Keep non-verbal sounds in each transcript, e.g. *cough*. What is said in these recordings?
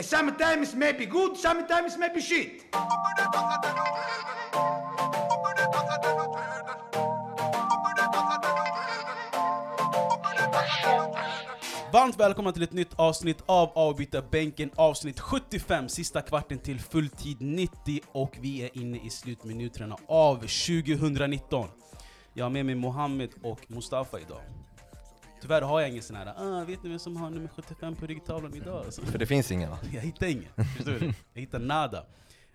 Sometimes may be good, sometimes may be shit. Varmt välkomna till ett nytt avsnitt av Avbytarbänken, avsnitt 75, sista kvarten till fulltid 90 och vi är inne i slutminuterna av 2019. Jag har med mig Mohammed och Mustafa idag. Tyvärr har jag ingen sån här ah, vet ni vem som har nummer 75 på ryggtavlan idag? Alltså. För det finns inga va? Jag hittar ingen, *laughs* förstår du? Jag hittar nada.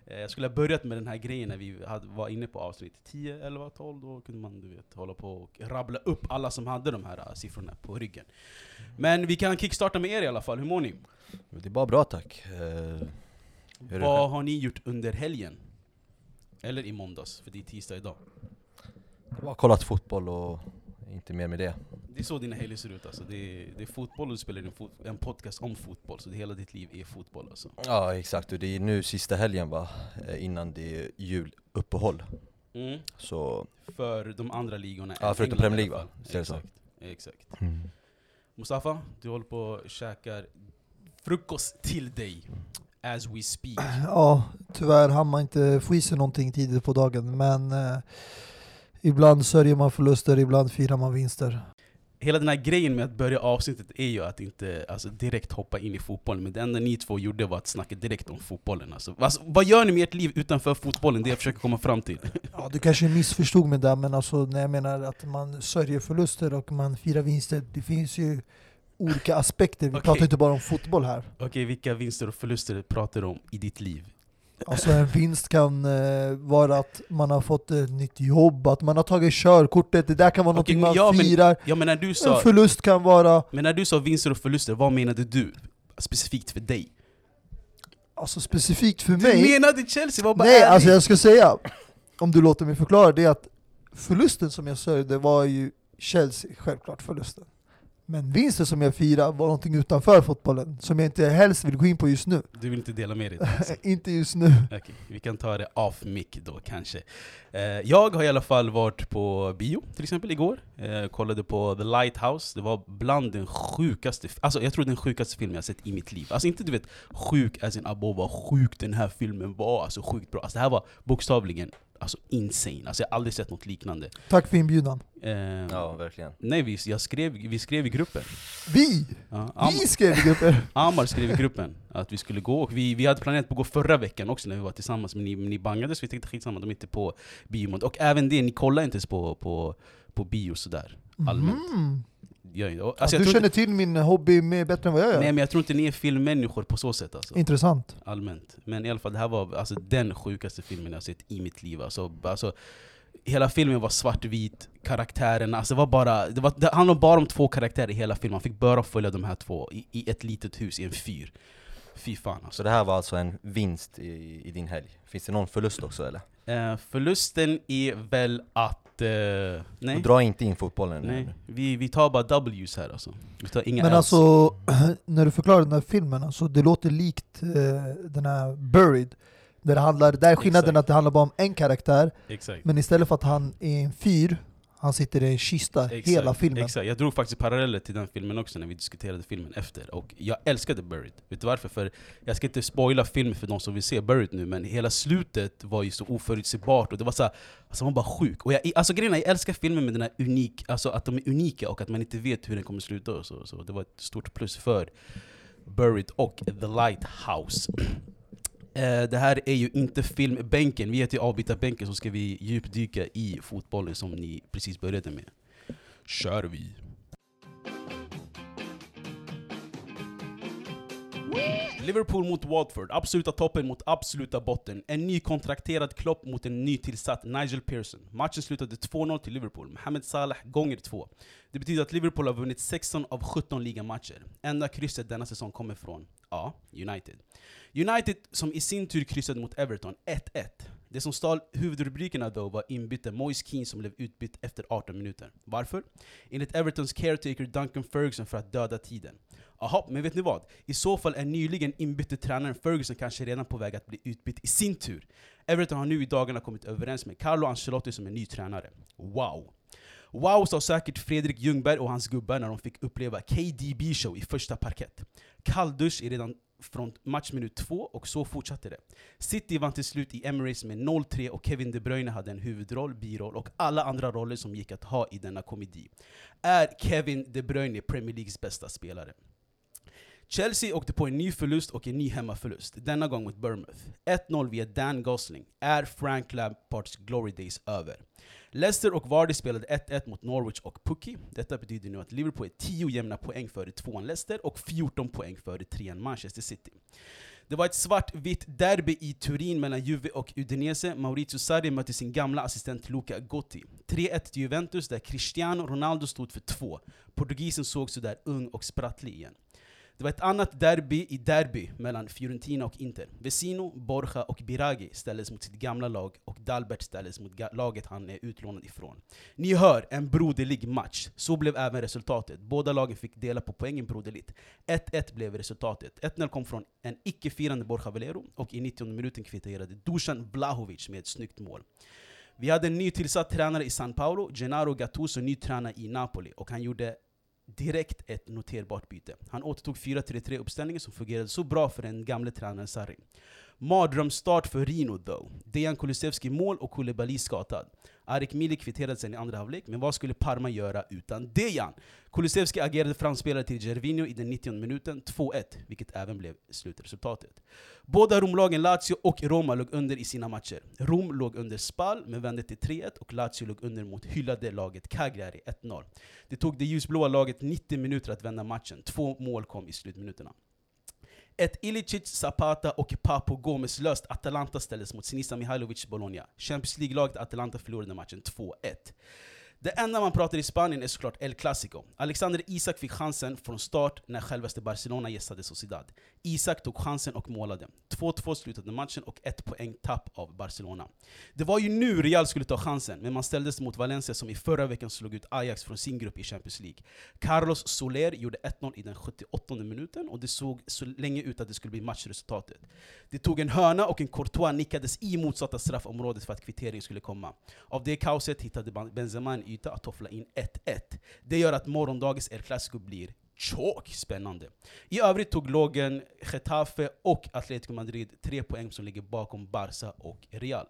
Eh, Jag skulle ha börjat med den här grejen när vi hade, var inne på avsnitt 10, 11, 12, då kunde man du vet, hålla på och rabbla upp alla som hade de här eh, siffrorna på ryggen. Men vi kan kickstarta med er i alla fall, hur mår ni? Det är bara bra tack. Eh, Vad har ni gjort under helgen? Eller i måndags, för det är tisdag idag. Jag har bara kollat fotboll och inte mer med det. Det är så dina helger ser ut alltså. Det är, det är fotboll och du spelar en, fot, en podcast om fotboll, så det hela ditt liv är fotboll alltså. Ja exakt, och det är nu sista helgen va? Eh, Innan det är juluppehåll. Mm. Så, För de andra ligorna. Ja, förutom Premier League, va? Exakt. Exakt. Mustafa, du håller på och käkar frukost till dig. As we speak. Ja, tyvärr hann man inte få i sig någonting tidigt på dagen, men eh, ibland sörjer man förluster, ibland firar man vinster. Hela den här grejen med att börja avsnittet är ju att inte alltså, direkt hoppa in i fotbollen, men det enda ni två gjorde var att snacka direkt om fotbollen. Alltså, alltså, vad gör ni med ert liv utanför fotbollen? Det jag försöker komma fram till. *laughs* Ja, du kanske missförstod mig där, men alltså, när jag menar att man sörjer förluster och man firar vinster, det finns ju olika aspekter. Vi Okej. pratar inte bara om fotboll här. Okej, vilka vinster och förluster pratar du om i ditt liv? Alltså en vinst kan eh, vara att man har fått ett nytt jobb, att man har tagit körkortet, det där kan vara någonting men man ja, men- firar. Ja men när du En sa, förlust kan vara, men när du sa vinster och förluster, vad menade du? Specifikt för dig? alltså specifikt för Du mig, menade Chelsea, var bara Nej, ärlig. alltså jag ska säga, om du låter mig förklara, det är att förlusten som jag sörjde var ju Chelsea, självklart förlusten. Men vinsten som jag firade var någonting utanför fotbollen, som jag inte helst vill gå in på just nu. Du vill inte dela med dig? *laughs* Alltså. inte just nu. Okej, vi kan ta det off mic då kanske. Eh, jag har i alla fall varit på bio, till exempel igår. Eh, kollade på The Lighthouse, det var bland den sjukaste, alltså jag tror den sjukaste filmen jag sett i mitt liv. Alltså inte du vet sjuk as in abo, vad sjuk den här filmen var, alltså sjukt bra. Alltså det här var bokstavligen alltså insane, alltså jag har aldrig sett något liknande. Tack för inbjudan. Eh, Ja verkligen. Nej, vi, jag skrev, vi skrev i gruppen. Vi! Ja, Am, Vi skrev i gruppen! *laughs* Amar skrev i gruppen att vi skulle gå, och vi, vi hade planerat på att gå förra veckan också när vi var tillsammans, men ni, ni bangade så vi tänkte skitsamma, de är inte på bio. Och även det, ni kollar inte ens på, på, på bio sådär allmänt. Mm. Gör det? Och, Ja, Alltså, du känner inte, till min hobby mer bättre än vad jag gör. nej men jag tror inte ni är filmmänniskor på så sätt alltså, Intressant. allmänt. Men i alla fall, det här var alltså, den sjukaste filmen jag sett i mitt liv. Alltså, alltså, hela filmen var svartvit, karaktärerna, alltså det, var bara, det, var, det handlade bara om två karaktärer i hela filmen. Man fick bara följa de här två i, i ett litet hus, i en fyr. Fy fan alltså. Så det här var alltså en vinst i, i din helg? Finns det någon förlust också eller? Eh, förlusten är väl att... Eh, nej, Och dra inte in fotbollen nej. Vi, vi tar bara W's här alltså. Vi tar inga Men L's. alltså, *clears throat* när du förklarar den här filmen, alltså, det låter likt eh, den här Buried. Där, det handlar, där är skillnaden Exakt. att det handlar bara om en karaktär, Exakt. men istället för att han är en fyr, han sitter i en kista Exakt, hela filmen. Exakt. Jag drog faktiskt paralleller till den filmen också när vi diskuterade filmen efter. Och jag älskade Buried. Vet du varför? För jag ska inte spoila filmen för de som vill se Buried nu, men hela slutet var ju så oförutsägbart och det var så här, alltså man var bara sjuk. Och jag, alltså grejen är, jag älskar filmer med den här unik, alltså att de är unika och att man inte vet hur den kommer sluta. Och så, så det var ett stort plus för Buried och The Lighthouse. Eh, det här är ju inte filmbänken, vi heter ju avbytarbänken så ska vi djupdyka i fotbollen som ni precis började med. Kör vi! Liverpool mot Watford, absoluta toppen mot absoluta botten. En ny kontrakterad Klopp mot en nytillsatt Nigel Pearson. Matchen slutade 2-0 till Liverpool, Mohamed Salah gånger två. Det betyder att Liverpool har vunnit 16 av 17 ligamatcher. Enda krysset denna säsong kommer från, ja, United. United som i sin tur kryssade mot Everton 1-1. Det som stal huvudrubrikerna då var inbytte Moise Keane som blev utbytt efter 18 minuter. Varför? Enligt Evertons caretaker Duncan Ferguson för att döda tiden. Jaha, men vet ni vad? I så fall är nyligen inbytte tränaren Ferguson kanske redan på väg att bli utbytt i sin tur. Everton har nu i dagarna kommit överens med Carlo Ancelotti som är ny tränare. Wow! Wow sa säkert Fredrik Ljungberg och hans gubbar när de fick uppleva KDB-show i första parkett. Kalldusch är redan från matchminut två, och så fortsatte det. City vann till slut i Emirates med 0-3 och Kevin De Bruyne hade en huvudroll, biroll och alla andra roller som gick att ha i denna komedi. Är Kevin De Bruyne Premier Leagues bästa spelare? Chelsea åkte på en ny förlust och en ny hemmaförlust, denna gång mot Bournemouth. 1-0 via Dan Gosling. Är Frank Lampards glory days över? Leicester och Vardy spelade 1-1 mot Norwich och Pukki. Detta betyder nu att Liverpool är 10 jämna poäng före tvåan Leicester och 14 poäng före trean Manchester City. Det var ett svartvitt derby i Turin mellan Juve och Udinese. Maurizio Sarri mötte sin gamla assistent Luca Gotti. 3-1 till Juventus där Cristiano Ronaldo stod för två. Portugisen såg sådär ung och sprattlig igen. Det var ett annat derby i derby mellan Fiorentina och Inter. Vesino, Borja och Biragi ställdes mot sitt gamla lag och Dalbert ställdes mot laget han är utlånad ifrån. Ni hör, en broderlig match. Så blev även resultatet. Båda lagen fick dela på poängen broderligt. 1-1 blev resultatet. 1-0 kom från en icke-firande Borja Valero och i 90 minuten kvitterade Dusan Vlahovic med ett snyggt mål. Vi hade en ny tillsatt tränare i San Paolo, Gennaro Gattuso, ny tränare i Napoli, och han gjorde direkt ett noterbart byte. Han återtog 4-3-3 uppställningen som fungerade så bra för den gamle tränaren Sarri. Mardrömsstart för Rino though. Dejan Kulusevski mål och Koulibaly skadad. Arik Mili kvitterade sen i andra halvlek, men vad skulle Parma göra utan Dejan? Kulusevski agerade framspelare till Gervinho i den 90 minuten, 2-1, vilket även blev slutresultatet. Båda Romlagen Lazio och Roma låg under i sina matcher. Rom låg under Spal, men vände till 3-1 och Lazio låg under mot hyllade laget Cagliari 1-0. Det tog det ljusblåa laget 90 minuter att vända matchen, två mål kom i slutminuterna. Ett Ilicic, Zapata och Papo Gomez-löst Atalanta ställdes mot Sinisa Mihailovic Bologna. Champions League-laget Atalanta förlorade matchen 2-1. Det enda man pratar i Spanien är såklart El Clasico. Alexander Isak fick chansen från start när självaste Barcelona gästade Sociedad. Isak tog chansen och målade. 2-2 slutade matchen och ett poäng tapp av Barcelona. Det var ju nu Real skulle ta chansen, men man ställdes mot Valencia som i förra veckan slog ut Ajax från sin grupp i Champions League. Carlos Soler gjorde 1-0 i den 78 minuten, och det såg så länge ut att det skulle bli matchresultatet. Det tog en hörna och en Courtois nickades i motsatta straffområdet för att kvitteringen skulle komma. Av det kaoset hittade Benzema yta att toffla in 1-1. Det gör att morgondagens El Clasico blir tjock spännande. I övrigt tog lagen Getafe och Atletico Madrid tre poäng som ligger bakom Barca och Real.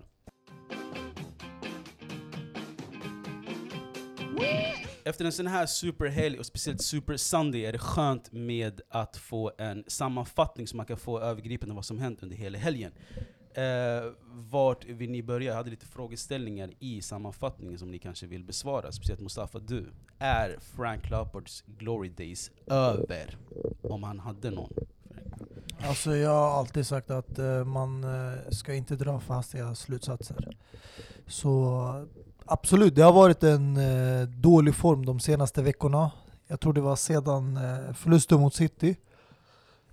Efter en sån här superhelg och speciellt super Sunday är det skönt med att få en sammanfattning så man kan få övergripande vad som hänt under hela helgen. Eh, vart vill ni börja? Jag hade lite frågeställningar i sammanfattningen som ni kanske vill besvara, speciellt Mustafa du. Är Frank Lampards glory days över? Om han hade någon. Alltså jag har alltid sagt att eh, man eh, ska inte dra fastiga slutsatser. Så absolut, det har varit en eh, dålig form de senaste veckorna. Jag tror det var sedan eh, förlusten mot City.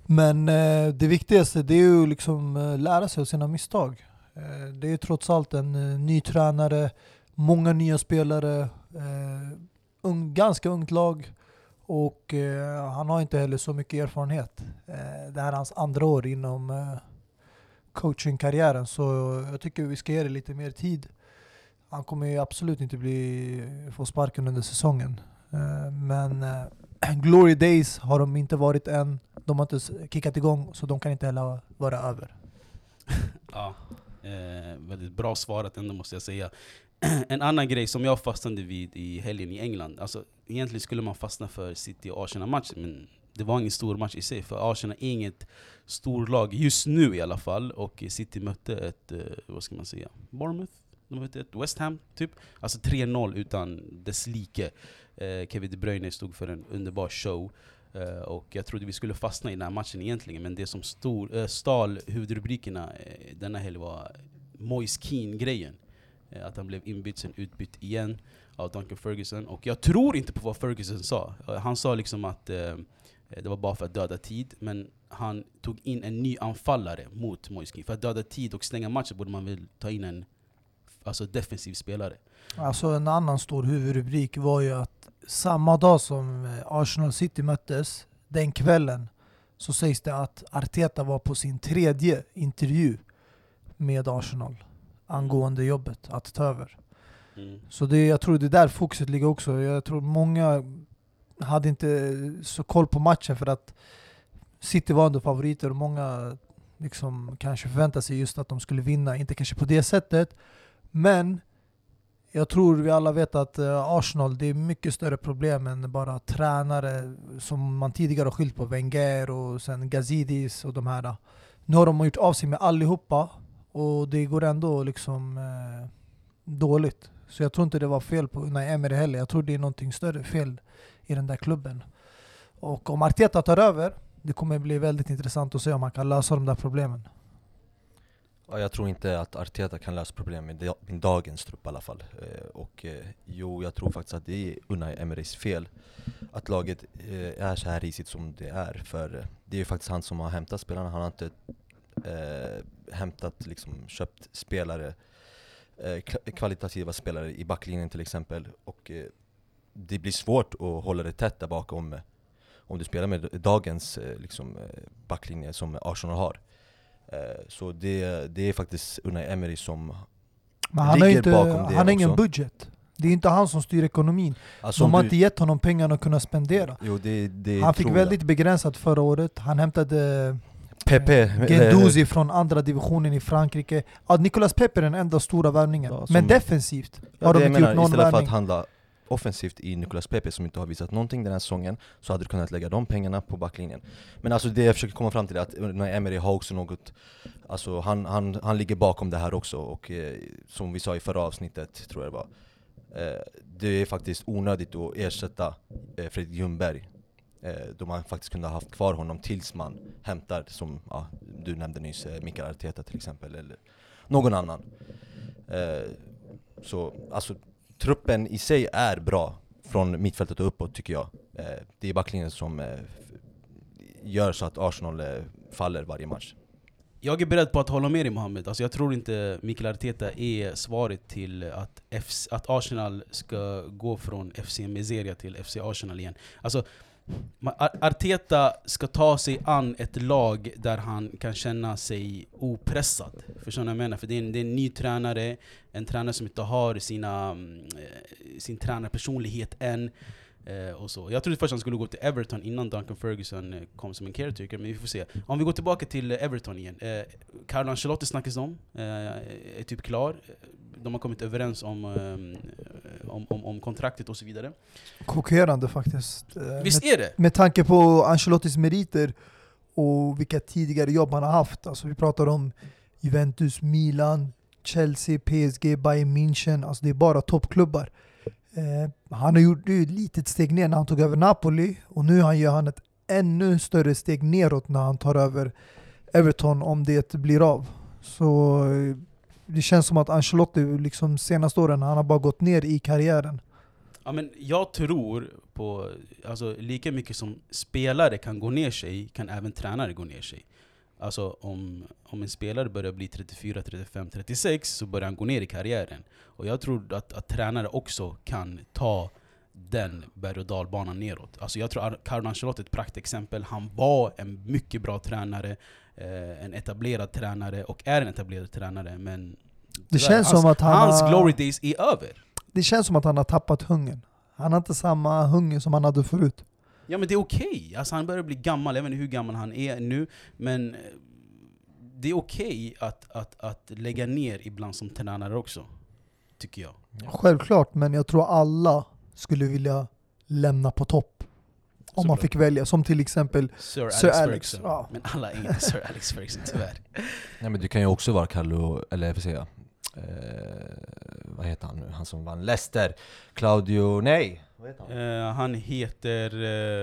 Men eh, det viktigaste det är ju liksom eh, lära sig av sina misstag. Eh, det är ju trots allt en eh, ny tränare, många nya spelare, eh, ung, ganska ungt lag. Och eh, han har inte heller så mycket erfarenhet. Eh, det här är hans andra år inom eh, coachingkarriären så jag tycker vi ska ge det lite mer tid. Han kommer ju absolut inte bli, få sparken under säsongen. Eh, men eh, *clears throat* Glory Days har de inte varit än. De har inte kickat igång så de kan inte heller vara över. *laughs* Ja, eh, väldigt bra svarat ändå måste jag säga. *clears throat* en annan grej som jag fastnade vid i helgen i England, alltså egentligen skulle man fastna för City och Arsenal-matchen, men det var ingen stor match i sig, för Arsenal är inget storlag just nu i alla fall, och City mötte ett, eh, vad ska man säga, Bournemouth? De mötte ett West Ham, typ. Alltså 3-0 utan dess like. Eh, Kevin De Bruyne stod för en underbar show. Eh, och jag trodde vi skulle fastna i den här matchen egentligen, men det som stor, eh, stal huvudrubrikerna eh, denna helg var Moise Keane-grejen. Att han blev inbytt, sen utbytt igen av Duncan Ferguson. Och jag tror inte på vad Ferguson sa. Han sa liksom att det var bara för att döda tid, men han tog in en ny anfallare mot Moise Keane. För att döda tid och stänga matchen borde man väl ta in en alltså defensiv spelare. Alltså en annan stor huvudrubrik var ju att samma dag som eh, Arsenal City möttes, den kvällen, så sägs det att Arteta var på sin tredje intervju med Arsenal angående jobbet att ta över. Mm. Så det, jag tror det är där fokuset ligger också. Jag tror många hade inte så koll på matchen för att City var ändå favoriter och många liksom kanske förväntade sig just att de skulle vinna, inte kanske på det sättet. Men jag tror vi alla vet att eh, Arsenal, det är mycket större problem än bara tränare som man tidigare har skyllt på, Wenger och sen Gazidis och de här. Nu har de gjort av sig med allihopa och det går ändå liksom eh, dåligt. Så jag tror inte det var fel på Unai Emery heller. Jag tror det är någonting större fel i den där klubben. Och om Arteta tar över, det kommer bli väldigt intressant att se om han kan lösa de där problemen. Ja, jag tror inte att Arteta kan lösa problem med med dagens trupp i alla fall. Eh, och eh, jo, jag tror faktiskt att det är Unai Emerys fel att laget eh, är så här risigt som det är. För eh, det är ju faktiskt han som har hämtat spelarna. Han har inte eh, hämtat, liksom köpt spelare, eh, kvalitativa spelare i backlinjen till exempel. Och eh, det blir svårt att hålla det tätt där bakom eh, om du spelar med dagens eh, liksom, eh, backlinje som Arsenal har. Eh, Så det, det är faktiskt Unai Emery som Men han Ligger inte, bakom det han har ingen budget. Det är inte han som styr ekonomin. Alltså De har du- inte gett honom pengarna att kunna spendera. Jo, det, det Han fick väldigt begränsat förra året. Han hämtade jag. Pepe, Gendouzi från andra divisionen i Frankrike. Ja, Nicolas Pepe är den enda stora värvningen. Ja, som- Men defensivt Ja, har det de jag inte menar, gjort någon istället för värvning. att handla offensivt i Nicolas Pepe som inte har visat någonting den här säsongen så hade du kunnat lägga de pengarna på backlinjen. Men alltså det jag försöker komma fram till är att när Emery har också något, alltså han, han, han ligger bakom det här också och eh, som vi sa i förra avsnittet, tror jag det var, eh, det är faktiskt onödigt att ersätta eh, Fredrik Ljungberg eh, då man faktiskt kunde ha haft kvar honom tills man hämtar, som ja, du nämnde nyss, eh, Mikael Arteta till exempel, eller någon annan. Eh, så alltså truppen i sig är bra från mittfältet och uppåt tycker jag. Eh, det är backlinjen som eh, gör så att Arsenal eh, faller varje match. Jag är beredd på att hålla med dig Mohammed. Alltså jag tror inte Mikael Arteta är svaret till att, FC, att Arsenal ska gå från FC Miseria till FC Arsenal igen. Alltså, Arteta ska ta sig an ett lag där han kan känna sig opressad. Förstår ni vad jag menar? För det är, en, det är en ny tränare, en tränare som inte har sina, mm, eh, sin tränarpersonlighet än. Eh, och så. Jag trodde först han skulle gå till Everton innan Duncan Ferguson eh, kom som en caretaker, men vi får se. Om vi går tillbaka till Everton igen. Eh, Carlo Ancelotti snackas om, eh, är typ klar. De har kommit överens om, ehm, om, om, om kontraktet och så vidare. Chockerande faktiskt. Eh, Visst med, är det? med tanke på Ancelottis meriter och vilka tidigare jobb han har haft. Alltså vi pratar om Juventus, Milan, Chelsea, PSG, Bayern München. Alltså det är bara toppklubbar. Eh, han har gjort ju ett litet steg ner när han tog över Napoli och nu gör han ett ännu större steg neråt när han tar över Everton om det blir av. Så eh, det känns som att Ancelotti liksom senaste åren, han har bara gått ner i karriären. Ja, men jag tror på, alltså, lika mycket som spelare kan gå ner sig, kan även tränare gå ner sig. Alltså om, om en spelare börjar bli 34, 35, 36 så börjar han gå ner i karriären. Och jag tror att, att tränare också kan ta den berg och dalbanan neråt. Alltså jag tror att Carlo Ancelotti är ett praktexempel. Han var en mycket bra tränare, eh, en etablerad tränare och är en etablerad tränare. Men Det känns hans, som att han hans har- glory days är över. Det känns som att han har tappat hungern. Han har inte samma hunger som han hade förut. Ja men det är okej, alltså han börjar bli gammal, jag vet inte hur gammal han är nu, men eh, det är okej att, att, att lägga ner ibland som tränare också. Tycker jag. Självklart, men jag tror alla skulle vilja lämna på topp. Om man Såklart. fick välja, som till exempel Sir Alex, Sir Alex, Ferguson. ja. Men alla är inte Sir Alex Ferguson tyvärr. Nej men du kan ju också vara Carlo, eller jag får säga, eh, vad heter han nu, han som vann Leicester? Claudio, nej! Vad heter han? Eh, han heter...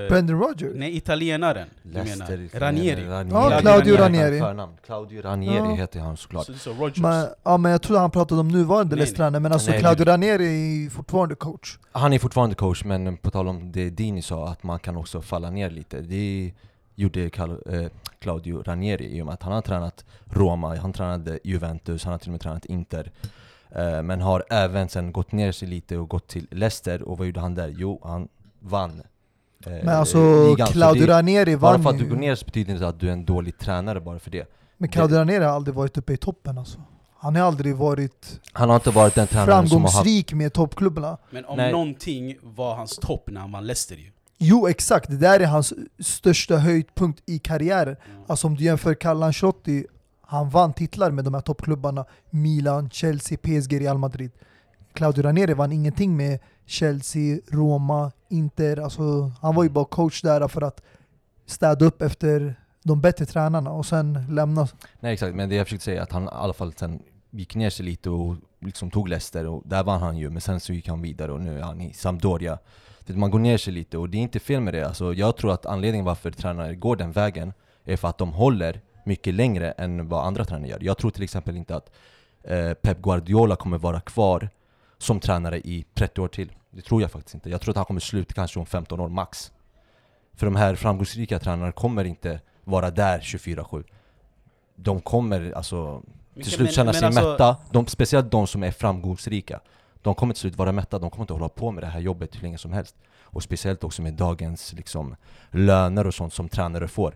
eh, Brendan Rodgers. nej, italienaren. Du Leicester, menar. Ranieri. Ja, Claudio Ranieri. Ranieri. Förnamn. Claudio Ranieri Ja. heter han såklart. Så, så Rogers. Men, ja, men jag trodde han pratade om nuvarande Nej, Leicester men alltså Nej, Claudio det- Ranieri är fortfarande coach. Han är fortfarande coach, men på tal om det Dini sa, att man kan också falla ner lite. Det gjorde Cal- eh, Claudio Ranieri i och med att han har tränat Roma, han tränade Juventus, han har till och med tränat Inter. Eh, men har även sen gått ner sig lite och gått till Leicester, och vad gjorde han där? Jo, han vann. eh, Men alltså ligan. Så Claudio det- Ranieri Bara vann för att du går ner så betyder det inte att du är en dålig tränare bara för det. Men Claudio Ranieri har aldrig varit uppe i toppen alltså. Han har aldrig varit Han har inte varit den tränaren som har framgångsrik med toppklubbarna. Men om Nej. någonting var hans topp när han vann Leicester ju. Jo exakt, det där är hans största höjdpunkt i karriären. Ja. Alltså om du jämför Carlo Ancelotti, han vann titlar med de här toppklubbarna. Milan, Chelsea, PSG, Real Madrid. Claudio Ranieri vann ingenting med Chelsea, Roma, Inter. Alltså, han var ju bara coach där för att städa upp efter de bättre tränarna och sen lämna. Nej exakt, men det jag försökte säga är att han i alla fall sen gick ner sig lite och liksom tog Leicester och där vann han ju, men sen så gick han vidare och nu är han i Sampdoria. Man går ner sig lite och det är inte fel med det. Alltså, jag tror att anledningen varför tränare går den vägen är för att de håller mycket längre än vad andra tränare gör. Jag tror till exempel inte att eh, Pep Guardiola kommer vara kvar som tränare i 30 år till. Det tror jag faktiskt inte. Jag tror att han kommer sluta kanske om 15 år max. För de här framgångsrika tränarna kommer inte vara där 24-7. De kommer alltså till slut men- känna men sig alltså- mätta, de, speciellt de som är framgångsrika. De kommer till slut vara mätta, de kommer inte hålla på med det här jobbet hur länge som helst. Och speciellt också med dagens liksom, löner och sånt som tränare får.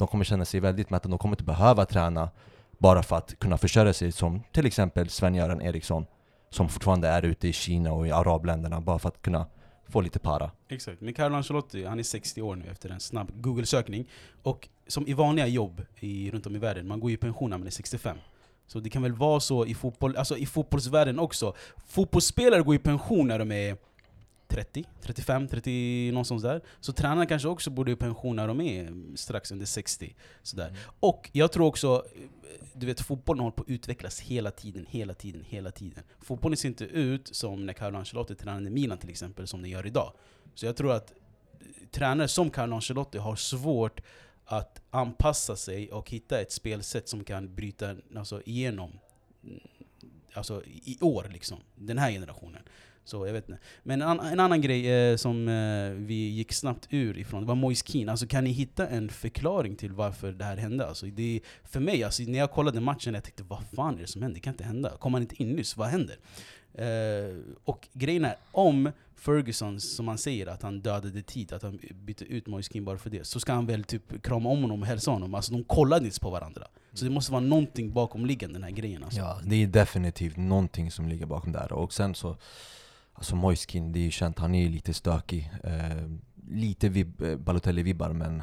De kommer känna sig väldigt mätta, de kommer inte behöva träna bara för att kunna försörja sig som till exempel Sven-Göran Eriksson som fortfarande är ute i Kina och i arabländerna bara för att kunna få lite para. Exakt, men Carlo Ancelotti, han är 60 år nu efter en snabb Google-sökning. Och som i vanliga jobb i, runt om i världen, man går ju i pension när man är 65. Så det kan väl vara så i, fotboll, alltså i fotbollsvärlden också. Fotbollsspelare går i pension när de är 30, 35, 30 någonstans där. Så tränarna kanske också borde i pension när de är strax under 60. Sådär. Och jag tror också, du vet fotbollen håller på att utvecklas hela tiden, hela tiden, hela tiden. Fotbollen ser inte ut som när Carlo Ancelotti tränade Milan till exempel, som den gör idag. Så jag tror att eh, tränare som Carlo Ancelotti har svårt att anpassa sig och hitta ett spelsätt som kan bryta alltså, igenom mm, alltså, i år, liksom. den här generationen. Så jag vet inte. Men en, an- en annan grej eh, som eh, vi gick snabbt ur ifrån, det var Moise Keane. Alltså, kan ni hitta en förklaring till varför det här hände? Alltså, det, för mig, alltså, när jag kollade matchen, jag tänkte vad fan är det som händer? Det kan inte hända. Kom han inte in nyss? Vad händer? Eh, och grejen är, om Ferguson, som han säger, att han dödade tid, att han bytte ut Moise Keane bara för det, så ska han väl typ krama om honom och hälsa honom. Alltså de kollade inte på varandra. Så det måste vara någonting bakomliggande den här grejen alltså. Ja, det är definitivt någonting som ligger bakom där. Och sen så, alltså Moiskin, det är ju känt, han är ju lite stökig. Eh, lite vib, eh, Balotelli-vibbar men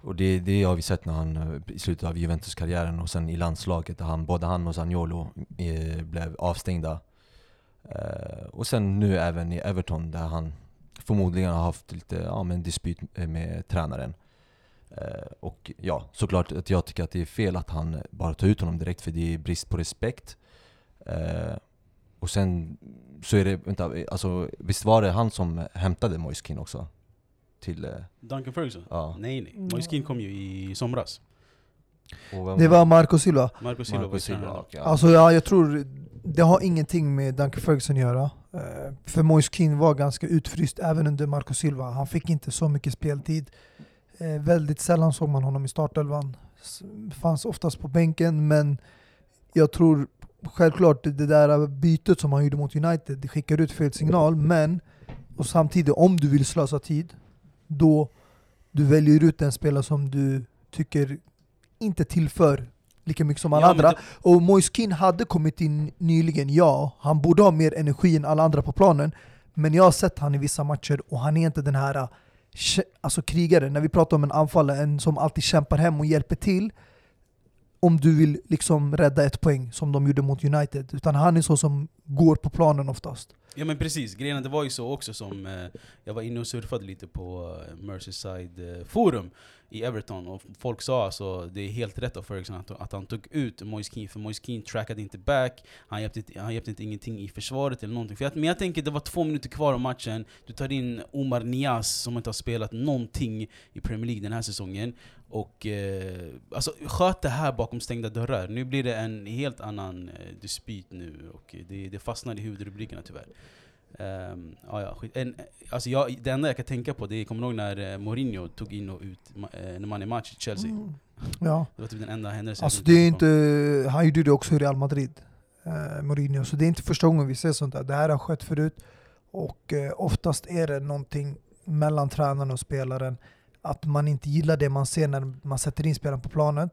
och det, det har vi sett när han eh, i slutet av Juventus-karriären och sen i landslaget där han, både han och Zaniolo eh, blev avstängda. Eh, och sen nu även i Everton där han förmodligen har haft lite ja, men dispyt eh, med tränaren. Eh, och ja, såklart att jag tycker att det är fel att han bara tar ut honom direkt för det är brist på respekt. Och sen så är det, vänta, alltså visst var det han som hämtade Moiskin också? Till, eh, Duncan Ferguson? ja. Nej nej, Moise Keane kom ju i somras. Vem Det var Marco Silva. Marco Silva var Marco Silva, ja. Alltså ja, jag tror det har ingenting med Duncan Ferguson att göra. Eh, För Moise Keane var ganska utfryst även under Marco Silva. Han fick inte så mycket speltid. Eh, Väldigt sällan såg man honom i startelvan. Fanns oftast på bänken men jag tror självklart det där bytet som han gjorde mot United, det skickar ut fel signal men och samtidigt om du vill slösa tid då du väljer ut en spelare som du tycker inte tillför lika mycket som alla Ja, andra. det- Och Moise Keane hade kommit in nyligen, ja. Han borde ha mer energi än alla andra på planen. Men jag har sett han i vissa matcher och han är inte den här kä- alltså krigaren. När vi pratar om en anfallare, en som alltid kämpar hem och hjälper till. Om du vill liksom rädda ett poäng som de gjorde mot United. Utan han är så som går på planen oftast. Ja men precis, grejen är, det var ju så också som eh, jag var inne och surfade lite på eh, Merseyside eh, forum i Everton och folk sa alltså det är helt rätt av Ferguson att, att han tog ut Moise Keane för Moise Keane trackade inte back, han hjälpte, inte- han hjälpte inte ingenting i försvaret eller någonting. För jag, men jag tänker det var två minuter kvar av matchen, du tar in Omar Nias som inte har spelat någonting i Premier League den här säsongen och eh, alltså, sköt det här bakom stängda dörrar. Nu blir det en helt annan eh, dispyt nu och det, det fastnar i huvudrubrikerna tyvärr. Um, ja, ja. En, alltså jag, det enda jag kan tänka på det är, kommer du ihåg när eh, Mourinho tog in och ut eh, när man är match i Chelsea? Ja. Det var typ den enda händelsen Alltså det är inte, han gjorde det också i Real Madrid, eh, Mourinho. Så det är inte första gången vi ser sånt där. Det här har skett förut. Och eh, oftast är det någonting mellan tränaren och spelaren. Att man inte gillar det man ser när man sätter in spelaren på planen.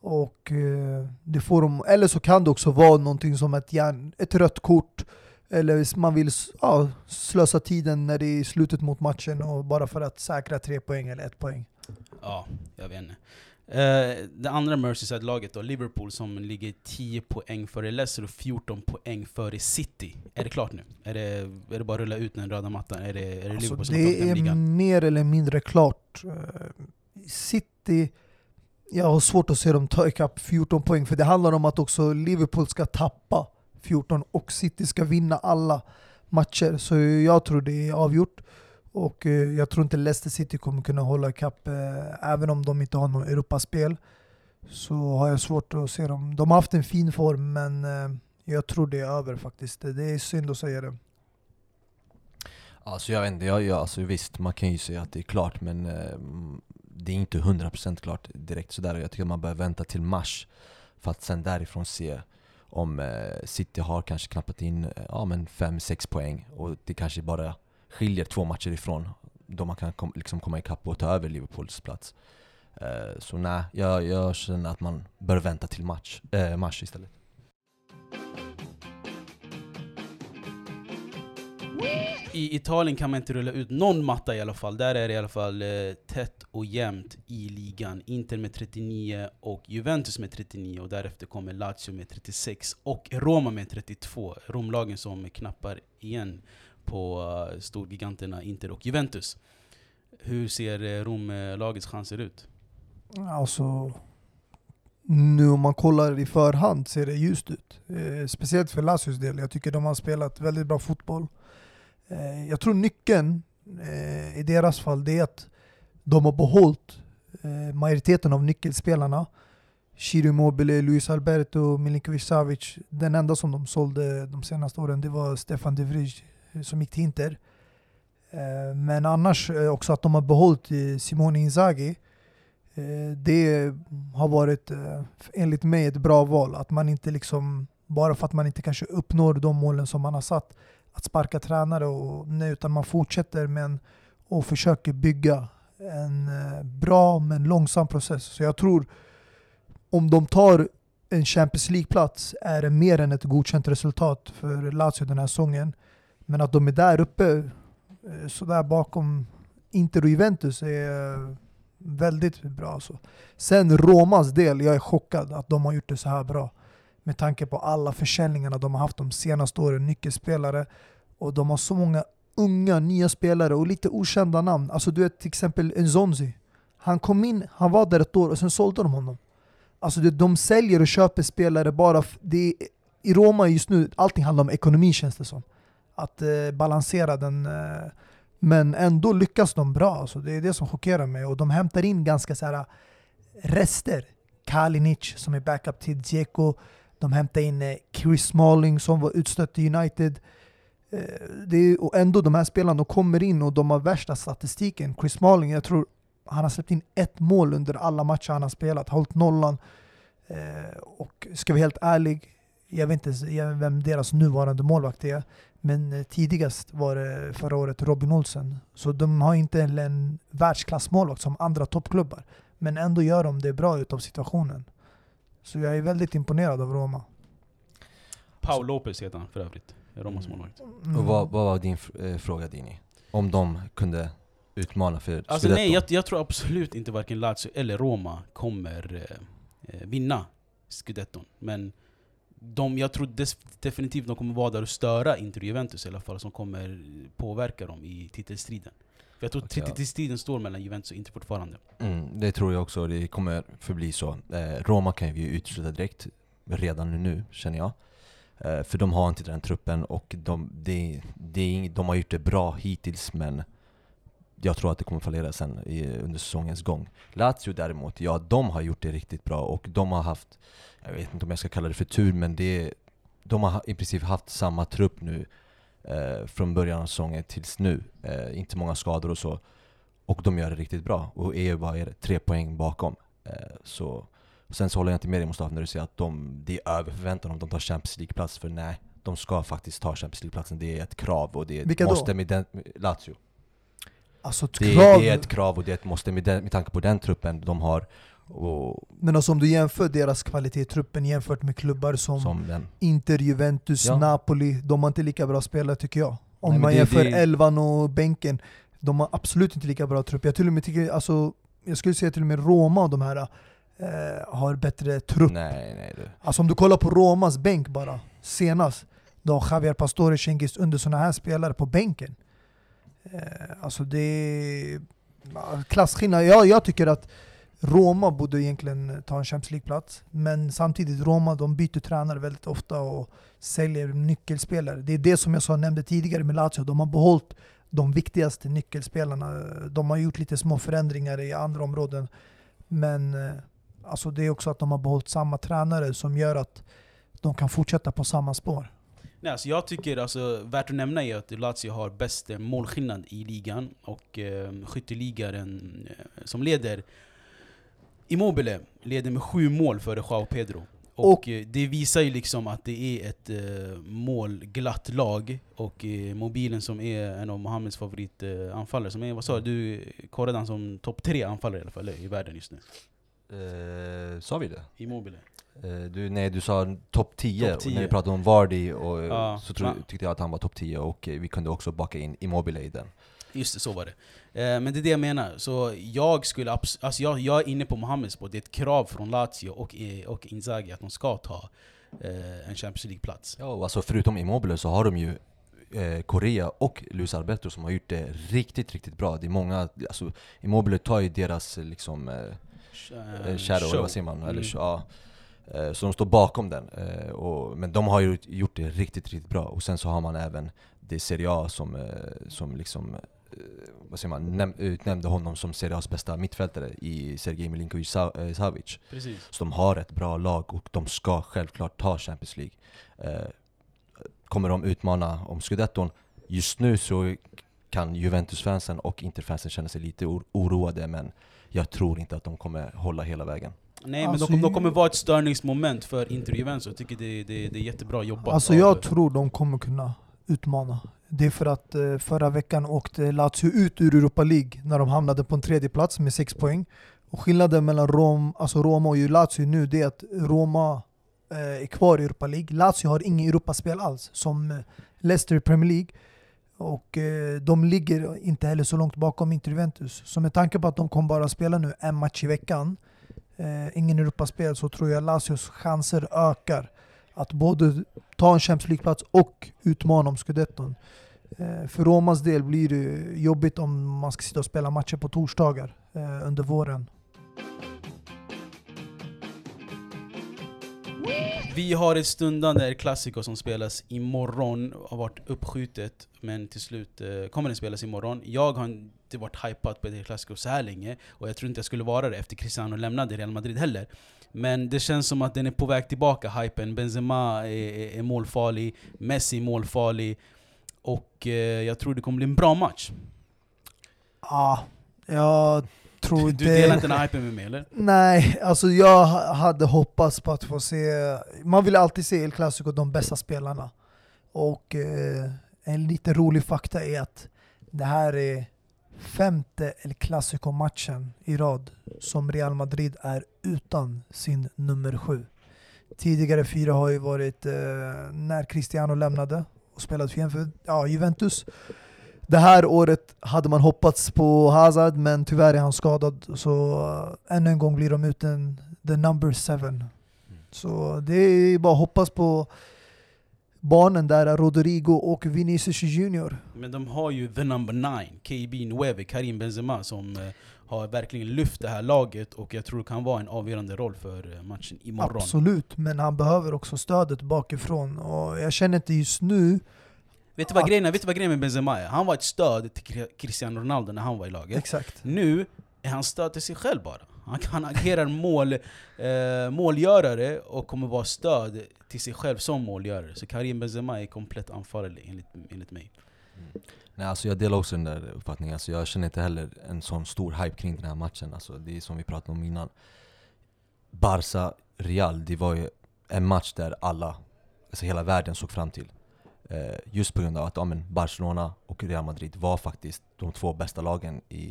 Och eh, det får de, eller så kan det också vara någonting som ett, järn, ett rött kort. Eller man vill ja, slösa tiden när det är slutet mot matchen och bara för att säkra tre poäng eller ett poäng. Ja, jag vet inte. Eh, det andra Merseyside-laget då, Liverpool, som ligger 10 poäng före Leicester och 14 poäng före City. Är det klart nu? Är det, är det bara att rulla ut den röda mattan? Är det, är det Alltså, Liverpool som har det den är ligan? mer eller mindre klart. Eh, City, jag har svårt att se dem ta ikapp 14 poäng, för det handlar om att också Liverpool ska tappa 14 och City ska vinna alla matcher. Så jag tror det är avgjort. Och eh, jag tror inte Leicester City kommer kunna hålla ikapp, eh, även om de inte har någon Europaspel. Så har jag svårt att se dem. De har haft en fin form, men eh, jag tror det är över faktiskt. Det är synd att säga det. Alltså jag vet inte, jag, jag, alltså visst man kan ju säga att det är klart men eh, det är inte 100% klart direkt sådär. Jag tycker man bör vänta till mars för att sen därifrån se om eh, City har kanske knappat in eh, ja, men 5-6 poäng och det kanske bara skiljer två matcher ifrån då man kan kom, liksom komma ikapp och ta över Liverpools plats. Eh, så nej, jag, jag känner att man bör vänta till match, eh, mars istället. I Italien kan man inte rulla ut någon matta i alla fall. Där är det i alla fall eh, tätt och jämnt i ligan. Inter med 39 och Juventus med 39 och därefter kommer Lazio med 36 och Roma med 32. Romlagen som knappar igen på eh, storgiganterna Inter och Juventus. Hur ser eh, Rom-lagets chanser ut? Alltså, nu om man kollar i förhand ser det ljust ut. Eh, speciellt för Lazios del. Jag tycker de har spelat väldigt bra fotboll. Eh, jag tror nyckeln eh, i deras fall det är att de har behållit eh, majoriteten av nyckelspelarna. Chiro Immobile, Luis Alberto, Milinkovic Savic. Den enda som de sålde de senaste åren det var Stefan de Vrij Eh, som gick till Inter. Eh, men annars eh, också att de har behållit Simone Inzaghi. Det har varit enligt mig ett bra val. Att man inte liksom, bara för att man inte kanske uppnår de målen som man har satt, att sparka tränare och nej, utan man fortsätter men och försöker bygga en bra men långsam process. Så jag tror om de tar en Champions League-plats är det mer än ett godkänt resultat för Lazio den här säsongen. Men att de är där uppe, eh, sådär bakom Inter och Juventus är eh, väldigt bra. Alltså. Sen Romas del, jag är chockad att de har gjort det så här bra. Med tanke på alla försäljningarna de har haft de senaste åren, nyckelspelare. Och de har så många unga, nya spelare och lite okända namn. Alltså du vet till exempel Nzonzi. Han kom in, han var där ett år och sen sålde de honom. Alltså det, de säljer och köper spelare bara... Det är, I Roma just nu, allting handlar om ekonomi känns det som. Att eh, balansera den... Eh, men ändå lyckas de bra. Alltså det är det som chockerar mig. Och de hämtar in ganska så här eh, rester. Kalinic som är backup till Dzeko. De hämtar in eh, Chris Smalling som var utstött i United. Eh, det är, och ändå de här spelarna de kommer in och de har värsta statistiken. Chris Smalling, jag tror han har släppt in ett mål under alla matcher han har spelat. Hållit nollan. Eh, och ska vi vara helt ärlig, jag vet inte vem deras nuvarande målvakt är. Men eh, tidigast var det förra året Robin Olsen. Så de har inte en, världsklassmålvakt som andra toppklubbar. Men ändå gör de det bra utav situationen. Så jag är väldigt imponerad av Roma. Paul Lopez heter han för övrigt. Romas målvakt. Mm. Och vad, vad var din fr- eh, fråga Dini? Om de kunde utmana för Alltså Scudetto? nej, jag, jag tror absolut inte varken Lazio eller Roma kommer eh, eh, vinna Scudetton. Men de, jag tror definitivt de kommer vara där och störa Inter och Juventus i alla fall, som kommer påverka dem i titelstriden. För jag tror ja. titelstriden står mellan Juventus och Inter fortfarande. Mm, det tror jag också, det kommer förbli så. Eh, Roma kan vi ju utesluta direkt, redan nu känner jag. Eh, för de har inte den truppen och de, är, ing- de har gjort det bra hittills men jag tror att det kommer fallera sen i, under säsongens gång. Lazio däremot, ja de har gjort det riktigt bra och de har haft, jag vet inte om jag ska kalla det för tur, men det, de har i princip haft samma trupp nu eh, från början av säsongen tills nu. Eh, inte många skador och så. Och de gör det riktigt bra och är ju bara är tre poäng bakom. Eh, så, sen så håller jag inte med dig Mustafa när du säger att de, det är över förväntan om de tar Champions League-plats, för nej, de ska faktiskt ta Champions League-platsen. Det är ett krav och det Vilka då? måste med den, Lazio. Alltså ett Det, det är ett krav och det är ett måste med, den, med tanke på den truppen de har Och Men alltså om du jämför deras kvalitet i truppen jämfört med klubbar som, som. Inter, Juventus, Ja. Napoli, de har inte lika bra spelare tycker jag. Om Nej, man det- jämför det- elvan och bänken, de har absolut inte lika bra trupp. Jag till och med tycker, alltså, jag skulle säga till och med Roma och de här eh, har bättre trupp. Nej, nej. Det. Alltså om du kollar på Romas bänk bara, senast, då har Javier Pastore, Cengiz under sådana här spelare på bänken. Eh, alltså det är klasskillnad. Jag, jag tycker att Roma borde egentligen ta en Champions League-plats, men samtidigt Roma de byter tränare väldigt ofta och säljer nyckelspelare. Det är det som jag sa, nämnde tidigare med Lazio, de har behållit de viktigaste nyckelspelarna. De har gjort lite små förändringar i andra områden, men eh, alltså det är också att de har behållit samma tränare som gör att de kan fortsätta på samma spår. Nej, alltså jag tycker, alltså, värt att nämna är att Lazio har bäst målskillnad i ligan och eh, skytteligaren eh, som leder Immobile leder med sju mål före Joao Pedro. Och, Och- eh, det visar ju liksom att det är ett eh, målglatt lag och eh, mobilen som är en av Mohammeds favoritanfallare, eh, som är, vad sa du, du korrade han som topp tre anfallare i alla fall i världen just nu? Eh, sa vi det? Immobile. Eh, du, nej, du sa topp 10, Topp och 10. när vi pratade om Vardy och, eh, Ja, så tro, tyckte jag att han var topp 10 och eh, vi kunde också baka in Immobile i den. Just det, så var det. Eh, men det är det jag menar. Så jag skulle alltså jag, jag är inne på Mohammeds spår. Det är ett krav från Lazio och, eh, och Inzaghi att de ska ta eh, en Champions League-plats. Ja, alltså förutom Immobile så har de ju eh, Korea och Luis Alberto som har gjort det riktigt, riktigt bra. Det är många, alltså Immobile tar ju deras liksom eh, shadow, eller vad säger man? Eller, Mm. ja. Eh, Så de står bakom den. Eh, Och, men de har ju gjort det riktigt, riktigt bra. Och sen så har man även det Serie A som, som liksom, vad säger man, näm- utnämnde honom som Serie A's bästa mittfältare i Sergej Milinkovic Sa- eh, Savic. Precis. Så de har ett bra lag och de ska självklart ta Champions League. Eh, kommer de utmana om scudetton? Just nu så kan Juventus-fansen och Inter-fansen känna sig lite or- oroade men jag tror inte att de kommer hålla hela vägen. Nej men Alltså, de, de kommer vara ett störningsmoment för Inter och Juventus. Jag tycker det, det, det är jättebra jobbat. Alltså av- jag tror de kommer kunna utmana. Det är för att eh, förra veckan åkte Lazio ut ur Europa League när de hamnade på en tredje plats med sex poäng. Och skillnaden mellan Rom, alltså Roma och Lazio nu det är att Roma eh, är kvar i Europa League. Lazio har inget Europaspel alls, som eh, Leicester i Premier League. Och de ligger inte heller så långt bakom Inter Juventus. Så med tanke på att de kommer bara spela nu en match i veckan, ingen Europaspel, så tror jag Lazios chanser ökar att både ta en Champions League-plats och utmana om scudetton. Eh, för Romas del blir det jobbigt om man ska sitta och spela matcher på torsdagar eh, under våren. Vi har ett stundande El Clasico som spelas imorgon, har varit uppskjutet men till slut eh, kommer den spelas imorgon. Jag har inte varit hypad på ett El Clasico så här länge och jag tror inte jag skulle vara det efter Cristiano lämnade Real Madrid heller. Men det känns som att den är på väg tillbaka, hypen. Benzema är, är, målfarlig, Messi är målfarlig och eh, jag tror det kommer bli en bra match. Ah, jag tror Du inte... delar inte den hypen med mig eller? Nej, alltså jag ha- hade hoppats på att få se... Man vill alltid se El Clasico, de bästa spelarna. Och eh, en lite rolig fakta är att det här är femte El Clasico-matchen i rad som Real Madrid är utan sin nummer sju. Tidigare fyra har ju varit eh, när Cristiano lämnade och spelade för ja, Juventus. Det här året hade man hoppats på Hazard, men tyvärr är han skadad. Så uh, ännu en gång blir de utan the number seven. Så det är bara att hoppas på barnen där, Rodrigo och Vinicius Junior. Men de har ju the number nine, KB Nueve, Karim Benzema som eh, har verkligen lyft det här laget och jag tror det kan vara en avgörande roll för eh, matchen imorgon. Absolut, men han behöver också stödet bakifrån. Och jag känner inte just nu, Vet du, vad Att- grejen är? Vet du vad grejen med Benzema är? Han var ett stöd till Cri- Cristiano Ronaldo när han var i laget. exakt. Nu är han stöd till sig själv bara. Han, han agerar mål, eh, målgörare och kommer vara stöd till sig själv som målgörare. Så Karim Benzema är komplett anfallare enligt, enligt mig. Mm. Nej, alltså jag delar också den där uppfattningen. Alltså jag känner inte heller en sån stor hype kring den här matchen. Alltså det är som vi pratade om innan. Barca-Real, det var ju en match där alla, alltså hela världen såg fram till. Eh, just på grund av att ja, men Barcelona och Real Madrid var faktiskt de två bästa lagen i,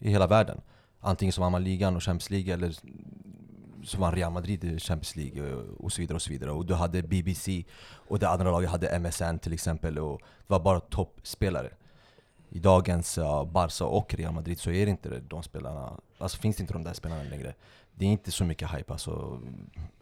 i hela världen antingen så vann man ligan och Champions League eller så vann Real Madrid i Champions League och, och så vidare och så vidare. Och du hade BBC och det andra laget hade MSN till exempel och det var bara toppspelare. I dagens uh, Barca och Real Madrid så är det inte de spelarna, alltså finns det inte de där spelarna längre. Det är inte så mycket hype alltså.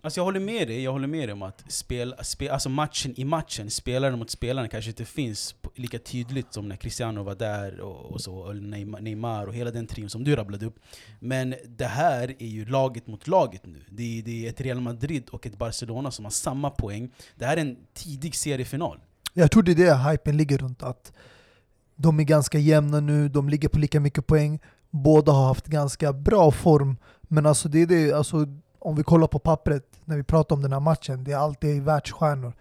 Alltså jag håller med dig, jag håller med dig om att spel, spel, alltså matchen i matchen, spelaren mot spelaren kanske inte finns lika tydligt som när Cristiano var där och, och så, och Neymar, Neymar och hela den trion som du rabblade upp. Men det här är ju laget mot laget nu. Det är, det är ett Real Madrid och ett Barcelona som har samma poäng. Det här är en tidig seriefinal. Jag tror det är det hypen ligger runt, att de är ganska jämna nu, de ligger på lika mycket poäng, båda har haft ganska bra form, men alltså det är det, alltså, om vi kollar på pappret när vi pratar om den här matchen, det är alltid världsstjärnor.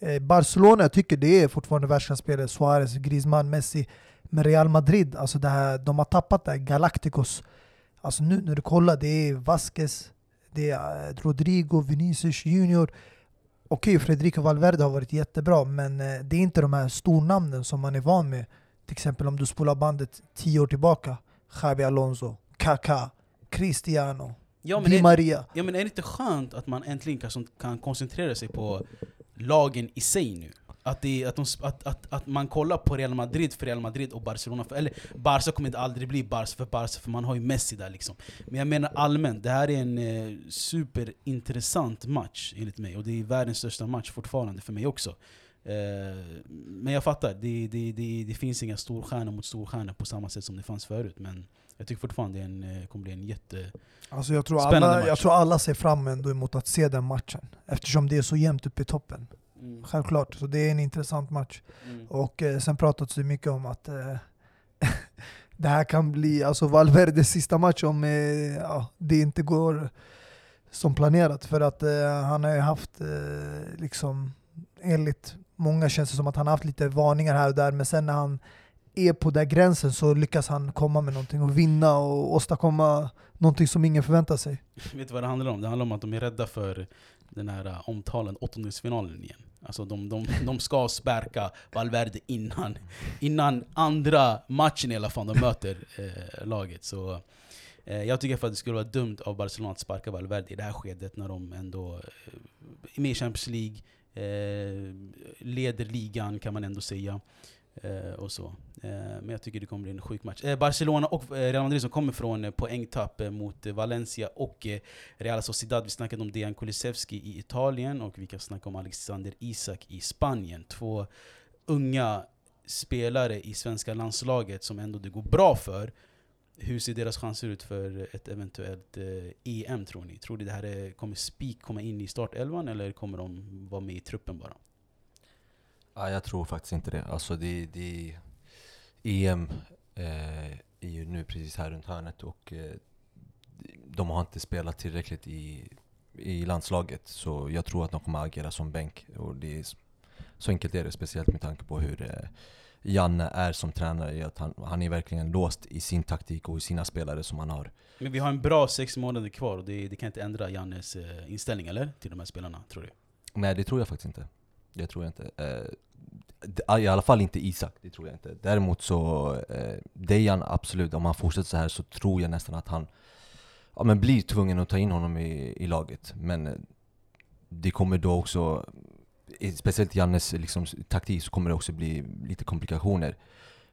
Eh, Barcelona, jag tycker det är fortfarande världsklasspelare, Suarez, Griezmann, Messi, men Real Madrid, alltså det här, de har tappat det här Galacticos. Alltså nu när du kollar, det är Vasquez, det är eh, Rodrigo, Vinicius Junior, Okej, Federico Valverde har varit jättebra, men eh, det är inte de här stornamnen som man är van med. Till exempel om du spolar bandet tio år tillbaka. Javi Alonso, Kaká, Cristiano, Ja Di Maria. ja, men är det inte skönt att man äntligen kan, kan koncentrera sig på lagen i sig nu? Att, det, att, de, att, att, att man kollar på Real Madrid för Real Madrid och Barcelona för, Eller Barca kommer inte aldrig bli Barca för Barca, för man har ju Messi där liksom. Men jag menar allmänt, det här är en eh, superintressant match enligt mig. Och det är världens största match fortfarande för mig också. Eh, men jag fattar, det, det, det, det finns inga storstjärnor mot storstjärnor på samma sätt som det fanns förut. Men jag tycker fortfarande det en, eh, kommer bli en jätte... Alltså jag, tror Spännande alla, match. jag tror alla ser fram emot att se den matchen. Eftersom det är så jämnt uppe i toppen. Självklart, så det är en intressant match. Mm. Och eh, sen pratades det mycket om att eh, *laughs* det här kan bli alltså Valverdes sista match om eh, ja, det inte går som planerat. För att eh, han har ju haft, eh, liksom, enligt många känns det som att han har haft lite varningar här och där, men sen när han är på den gränsen så lyckas han komma med någonting och vinna och åstadkomma någonting som ingen förväntar sig. Vet du vad det handlar om? Det handlar om att de är rädda för den här eh, omtalade åttondelsfinalen igen. Alltså de, de, de ska sparka Valverde innan, innan andra matchen i alla fall de möter eh, laget. Så eh, jag tycker för att det skulle vara dumt av Barcelona att sparka Valverde i det här skedet när de ändå eh, är med i Champions League, eh, leder ligan kan man ändå säga. Eh, och så. Eh, men jag tycker det kommer bli en sjuk match. Eh, Barcelona och eh, Real Madrid som kommer från eh, poängtapp eh, mot eh, Valencia och eh, Real Sociedad. Vi snackade om Dejan Kulusevski i Italien och vi kan snacka om Alexander Isak i Spanien. Två unga spelare i svenska landslaget som ändå det går bra för. Hur ser deras chanser ut för ett eventuellt eh, EM tror ni? Tror ni det här är, kommer Spik komma in i startelvan eller kommer de vara med i truppen bara? Ja, jag tror faktiskt inte det. Alltså det, det EM eh, är ju nu precis här runt hörnet och eh, de har inte spelat tillräckligt i, i landslaget. Så jag tror att de kommer agera som bänk. Och det är, så enkelt är det, speciellt med tanke på hur eh, Janne är som tränare. i Att han, han är verkligen låst i sin taktik och i sina spelare som han har. Men vi har en bra sex månader kvar och det, det kan inte ändra Jannes eh, inställning eller? Till de här spelarna, tror du? Nej, det tror jag faktiskt inte. Det tror jag inte. Eh, I alla fall inte Isak, det tror jag inte. Däremot så, eh, Dejan absolut, om han fortsätter så här så tror jag nästan att han ja, men blir tvungen att ta in honom i, i laget. Men eh, det kommer då också, speciellt Jannes liksom, taktik, så kommer det också bli lite komplikationer.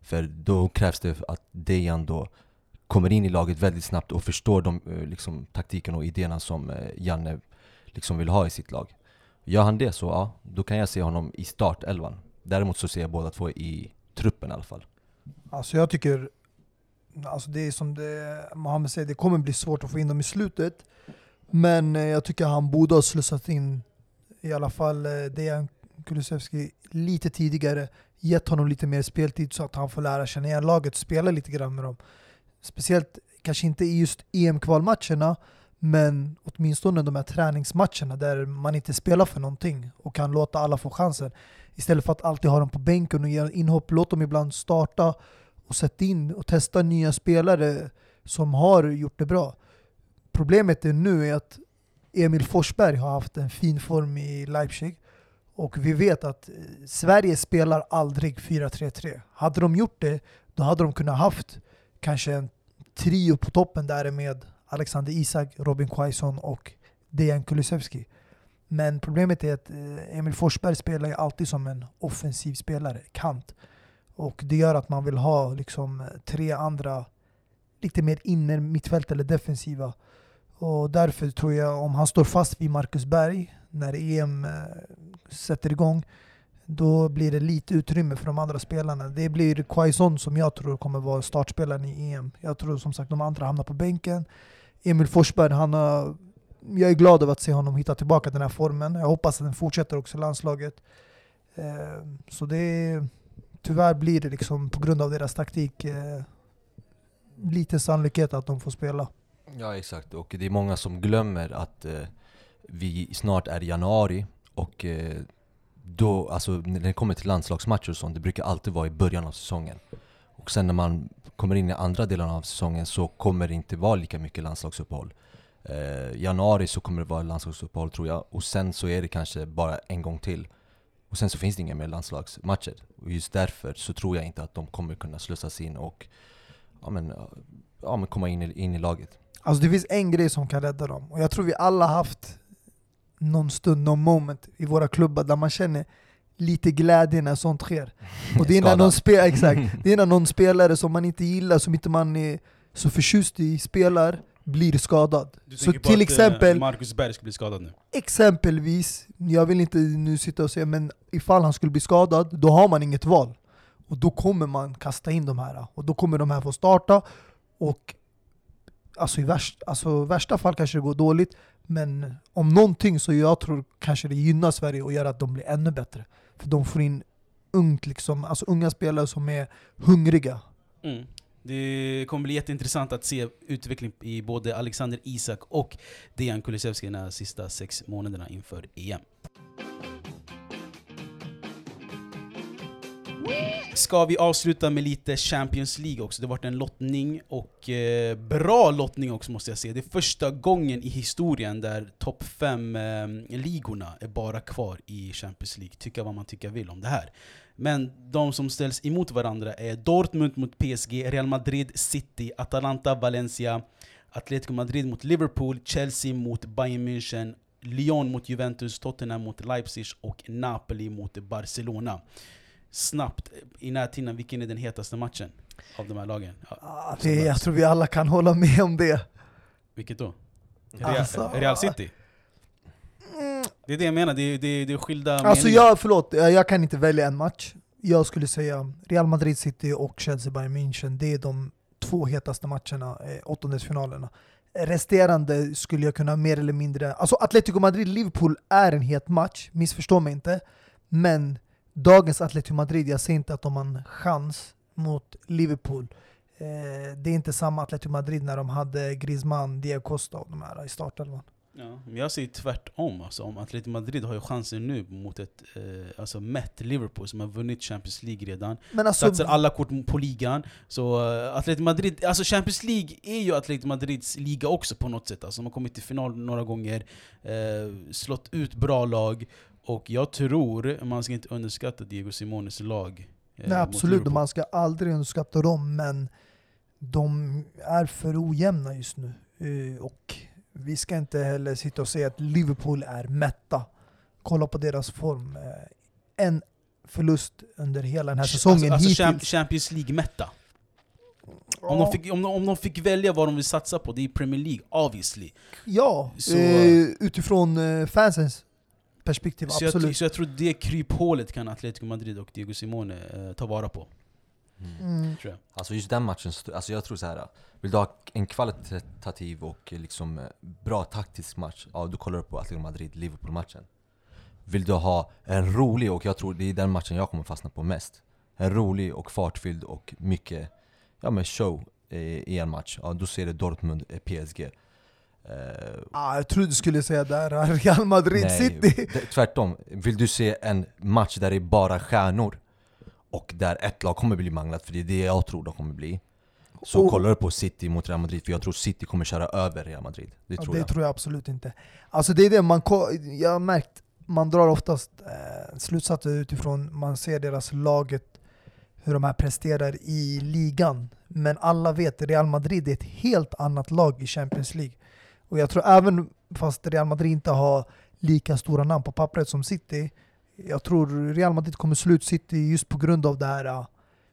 För då krävs det att Dejan då kommer in i laget väldigt snabbt och förstår de eh, liksom, taktiken och idéerna som eh, Janne liksom vill ha i sitt lag. Gör han det så, ja, då kan jag se honom i startelvan. Däremot så ser jag båda två i truppen i alla fall. Alltså jag tycker, alltså det är som det, Mohammed säger, det kommer bli svårt att få in dem i slutet. Men eh, jag tycker han borde ha slussat in i alla fall eh, Dejan Kulusevski lite tidigare, gett honom lite mer speltid så att han får lära känna igen laget, spela lite grann med dem. Speciellt, kanske inte i just EM-kvalmatcherna, men åtminstone de här träningsmatcherna där man inte spelar för någonting och kan låta alla få chansen. Istället för att alltid ha dem på bänken och göra inhopp, låt dem ibland starta och sätta in och testa nya spelare som har gjort det bra. Problemet är nu är att Emil Forsberg har haft en fin form i Leipzig och vi vet att eh, Sverige spelar aldrig 4-3-3. Hade de gjort det, då hade de kunnat haft kanske en trio på toppen där med Alexander Isak, Robin Quaison och Dejan Kulusevski. Men problemet är att eh, Emil Forsberg spelar ju alltid som en offensiv spelare, kant. Och det gör att man vill ha liksom tre andra lite mer inner mittfält eller defensiva. Och därför tror jag om han står fast vid Marcus Berg när EM eh, sätter igång då blir det lite utrymme för de andra spelarna. Det blir Quaison som jag tror kommer vara startspelaren i EM. Jag tror som sagt de andra hamnar på bänken. Emil Forsberg, han har, jag är glad över att se honom hitta tillbaka den här formen. Jag hoppas att den fortsätter också i landslaget. Ehm, så det tyvärr blir det liksom på grund av deras taktik eh, lite liten sannolikhet att de får spela. Ja exakt, och det är många som glömmer att eh, vi snart är i januari och eh, då, alltså när det kommer till landslagsmatcher och sånt, det brukar alltid vara i början av säsongen. Och sen när man kommer in i andra delen av säsongen så kommer det inte vara lika mycket landslagsuppehåll. Eh, januari så kommer det vara landslagsuppehåll tror jag, och sen så är det kanske bara en gång till. Och sen så finns det inga mer landslagsmatcher. Och just därför så tror jag inte att de kommer kunna slussas in och ja, men, ja, men komma in i, in i laget. Alltså det finns en grej som kan rädda dem, och jag tror vi alla haft någon stund, någon moment i våra klubbar där man känner lite glädje när sånt sker. *laughs* Och det är, när någon spe- exakt, *laughs* det är när någon spelare som man inte gillar, som inte man är så förtjust i spelar, blir skadad. Du Så till att, eh, exempel, Marcus Berg ska bli skadad nu? exempelvis, jag vill inte nu sitta och säga men ifall han skulle bli skadad, då har man inget val. Och då kommer man kasta in de här, och då kommer de här få starta. Och alltså i värst, alltså värsta fall kanske det går dåligt, men om någonting så jag tror kanske det gynnar Sverige och gör att de blir ännu bättre. För de får in ungt liksom, alltså unga spelare som är hungriga. Mm. Det kommer bli jätteintressant att se utveckling i både Alexander Isak och Dejan Kulusevski de sista sex månaderna inför EM. Ska vi avsluta med lite Champions League också? Det har varit en lottning, och eh, bra lottning också måste jag säga. Det är första gången i historien där topp 5-ligorna eh, är bara kvar i Champions League. Tycka vad man tycker vill om det här. Men de som ställs emot varandra är Dortmund mot PSG, Real Madrid, City, Atalanta, Valencia, Atletico Madrid mot Liverpool, Chelsea mot Bayern München, Lyon mot Juventus, Tottenham mot Leipzig och Napoli mot Barcelona. Snabbt, i närtiden, vilken är den hetaste matchen av de här lagen? Ja, Ah, det, jag tror vi alla kan hålla med om det. Vilket då? Real, Alltså- Real City? Mm, Det är det jag menar, det är, det är, det är skilda Alltså meningar. jag, förlåt, jag jag kan inte välja en match. Jag skulle säga Real Madrid City och Chelsea Bayern München. Det är de två hetaste matcherna, eh, åttondelsfinalerna. Resterande skulle jag kunna mer eller mindre... Alltså Atletico Madrid-Liverpool är en het match, missförstå mig inte. Men dagens Atletico Madrid, jag ser inte att de har en chans mot Liverpool. Eh, det är inte samma Atletico Madrid när de hade Griezmann, Diego Costa och de här i startelvan. Ja, men jag säger tvärtom. Alltså, om Atletico Madrid har ju chansen nu mot ett eh, alltså mätt Liverpool som har vunnit Champions League redan. Men alltså, Satsar alla kort på ligan. Så uh, Atletico Madrid, alltså Champions League är ju Atletico Madrids liga också på något sätt. Alltså, de har kommit till final några gånger, eh, slått ut bra lag. Och jag tror, man ska inte underskatta Diego Simones lag. eh, Nej absolut, man ska aldrig underskatta dem, men de är för ojämna just nu. Eh, Och vi ska inte heller sitta och säga att Liverpool är mätta. Kolla på deras form. Eh, En förlust under hela den här säsongen alltså, alltså hittills. Champ- Champions League-mätta. Om, Ja, de fick, om, de, om de fick välja vad de vill satsa på, det är Premier League, obviously. Ja, Så- eh, utifrån eh, fansens perspektiv, Så jag, absolut. så jag tror det kryphålet kan Atletico Madrid och Diego Simone eh, ta vara på. Mm. Tror jag. Alltså just den matchen, alltså jag tror så här. Vill du ha en kvalitativ och eh, liksom eh, bra taktisk match, ja då kollar du på Atletico Madrid-Liverpool-matchen. Vill du ha en rolig, och jag tror det är den matchen jag kommer fastna på mest. En rolig och fartfylld och mycket ja, men show eh, i en match, ja då ser du Dortmund-PSG. Eh, Ah, jag trodde du skulle säga där, *laughs* Real Madrid Nej, City. det- tvärtom. Vill du se en match där det är bara stjärnor och där ett lag kommer bli manglat, för det är det jag tror de kommer bli. Så Och- kollar du på City mot Real Madrid, för jag tror City kommer köra över Real Madrid. Det tror det jag. tror jag absolut inte. Alltså det är det man, jag har märkt, man drar oftast eh, slutsatser utifrån man ser deras laget, hur de här presterar i ligan. Men alla vet Real Madrid är ett helt annat lag i Champions League. Och jag tror även fast Real Madrid inte har lika stora namn på pappret som City, jag tror Real Madrid kommer slå ut City just på grund av det här äh,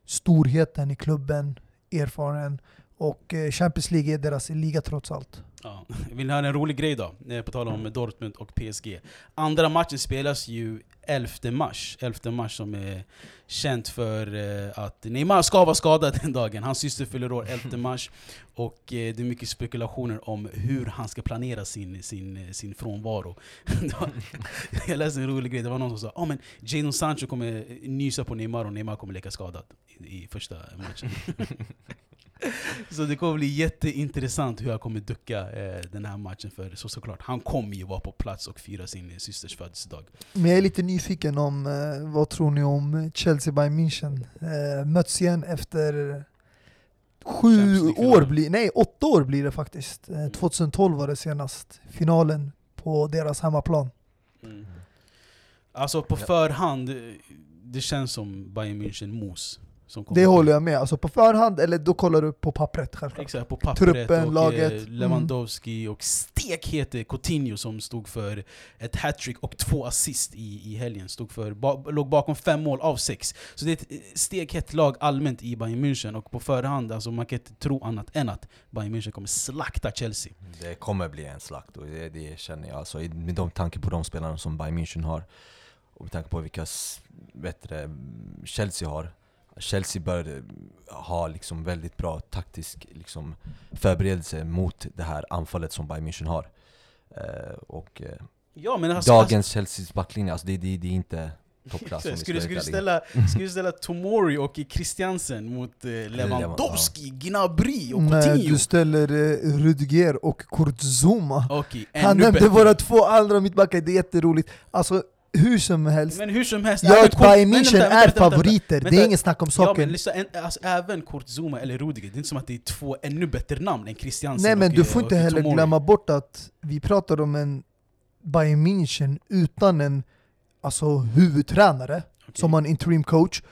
storheten i klubben, erfaren och äh, Champions League är deras liga trots allt. Ja. Vill ni höra en rolig grej då? Eh, På tal om Dortmund och PSG. Andra matchen spelas ju 11 mars. 11 mars som är känt för eh, att Neymar ska vara skadad den dagen. Hans syster fyller år 11 *laughs* mars. Och eh, det är mycket spekulationer om hur han ska planera sin, sin, sin frånvaro. *laughs* *laughs* Jag läste en rolig grej, det var någon som sa ah, men Jadon Sancho kommer nysa på Neymar och Neymar kommer leka skadad i, i första matchen. *laughs* Så det kommer bli jätteintressant hur han kommer ducka eh, den här matchen för så såklart, han kommer ju vara på plats och fira sin eh, systers födelsedag. Men jag är lite nyfiken om, eh, vad tror ni om Chelsea Bayern München? Eh, möts igen efter sju år, blir, nej åtta år blir det faktiskt. Eh, 2012 var det senast, finalen på deras hemmaplan. Mm. Alltså på förhand, eh, det känns som Bayern München mos. Som kommer. Det håller jag med. Alltså på förhand, eller då kollar du på pappret självklart. Exakt, på pappret Truppen, och laget, eh, mm. Lewandowski och stekhete Coutinho som stod för ett hattrick och två assist i, i helgen. Stod för, ba, låg bakom fem mål av sex. Så det är ett eh, stekhett lag allmänt i Bayern München och på förhand, alltså man kan inte tro annat än att Bayern München kommer slakta Chelsea. Det kommer bli en slakt och det, det känner jag. Alltså, med de tanke på de spelarna som Bayern München har och med tanke på vilka bättre mm, Chelsea har. Chelsea bör eh, ha liksom väldigt bra taktisk liksom, förberedelse mot det här anfallet som Bayern München har. Eh, och eh, Ja men alltså, dagens Chelseas backlinje, alltså, det, det, det är inte toppklass. om Skulle, ska skulle, du ställa, skulle du ställa Tomori och Christiansen mot eh, Lewandowski, Gnabry och Nej, Coutinho? du ställer eh, Rudiger och Kurtzuma. Okej, Han ännu nämnde bättre. våra två andra mittbackar, det är jätteroligt. Alltså hur som helst, Men hur som helst, jag och Bayern men München är vänta. favoriter, det är inget snack om Ja, men saken. lyssna, en, alltså, även Kurt Zuma eller Rudiger, det är inte som att det är två ännu bättre namn än Christiansen Nej men och, du får inte och heller Tomori. glömma bort att vi pratar om en Bayern München utan en alltså, huvudtränare Okej. som har en interim coach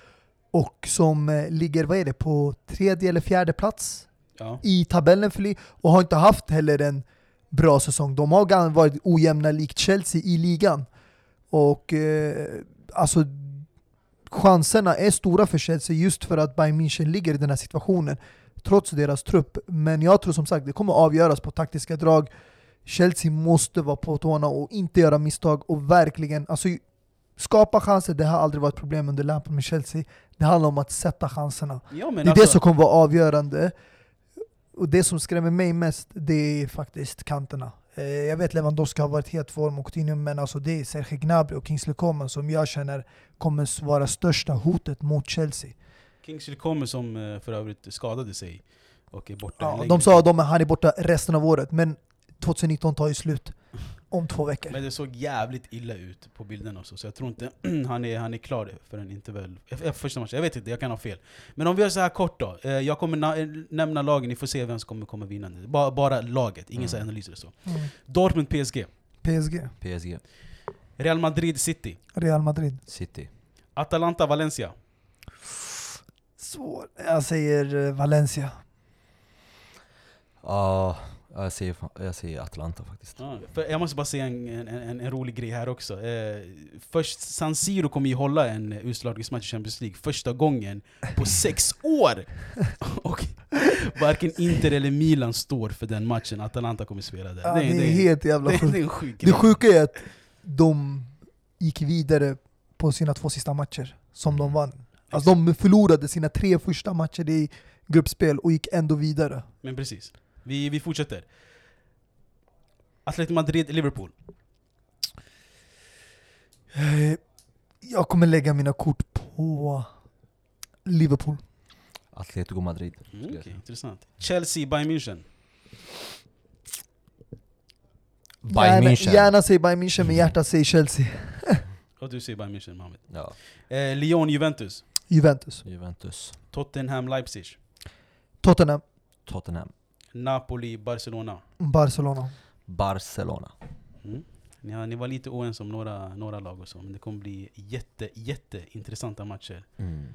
och som eh, ligger, vad är det, på tredje eller fjärde plats Ja. i tabellen för och har inte haft heller en bra säsong. De har varit ojämna likt Chelsea i ligan. Och eh, alltså chanserna är stora för Chelsea just för att Bayern München ligger i den här situationen trots deras trupp. Men jag tror som sagt det kommer avgöras på taktiska drag. Chelsea måste vara på tårna och inte göra misstag och verkligen alltså, skapa chanser. Det har aldrig varit problem under Lampard med Chelsea. Det handlar om att sätta chanserna. Ja, Det är alltså, det som kommer vara avgörande. Och det som skrämmer mig mest, det är faktiskt kanterna. Eh, Jag vet Lewandowski har varit helt form och Coutinho, men alltså det är Sergio Gnabry och Kingsley Coman som jag känner kommer vara största hotet mot Chelsea. Kingsley Coman som eh, för övrigt skadade sig och är borta Ja, längre de sa att han är borta resten av året, men 2019 tar ju slut om två veckor. Men det såg jävligt illa ut på bilderna också, så jag tror inte *clears throat* han är, han är klar förrän inte väl... eh, Första matchen, jag vet inte, jag kan ha fel. Men om vi gör så här kort då. Eh, Jag kommer na- nämna lagen, ni får se vem som kommer komma vinnande. Bara, bara laget, ingen så här analyser och så. Mm. Dortmund PSG, PSG, PSG, Real Madrid City, Real Madrid. City, Atalanta Valencia, Svår. Jag säger eh, Valencia. Ja, jag, säger, jag säger Atlanta faktiskt. Ja, för jag måste bara säga en, en, en, en rolig grej här också. Eh, först, San Siro kommer ju hålla en utslagningsmatch i Champions League första gången på *laughs* sex år! Och varken Inter eller Milan står för den matchen, Atalanta kommer spela där. Ja, det, är helt jävla det, sjukt. det är en sjuk Det sjuka är att de gick vidare på sina två sista matcher som de vann. Alltså de förlorade sina tre första matcher i gruppspel och gick ändå vidare. Men precis. Vi, vi fortsätter. Atletico Madrid, Liverpool. Eh, Jag kommer lägga mina kort på Liverpool. Atletico Madrid. Mm, säga. intressant. Chelsea, Bayern München. Bayern München. gärna säger Bayern München, men hjärtat säger Chelsea. Och du säger Bayern München, Mohamed. Ja, Eh, Lyon, Juventus. Juventus. Juventus. Tottenham, Leipzig. Tottenham. Tottenham. Napoli, Barcelona. Barcelona. Barcelona. Mm. Ni, har, ni var lite oense om några, några lag och så, men det kommer bli jätte, jätte intressanta matcher. Mm.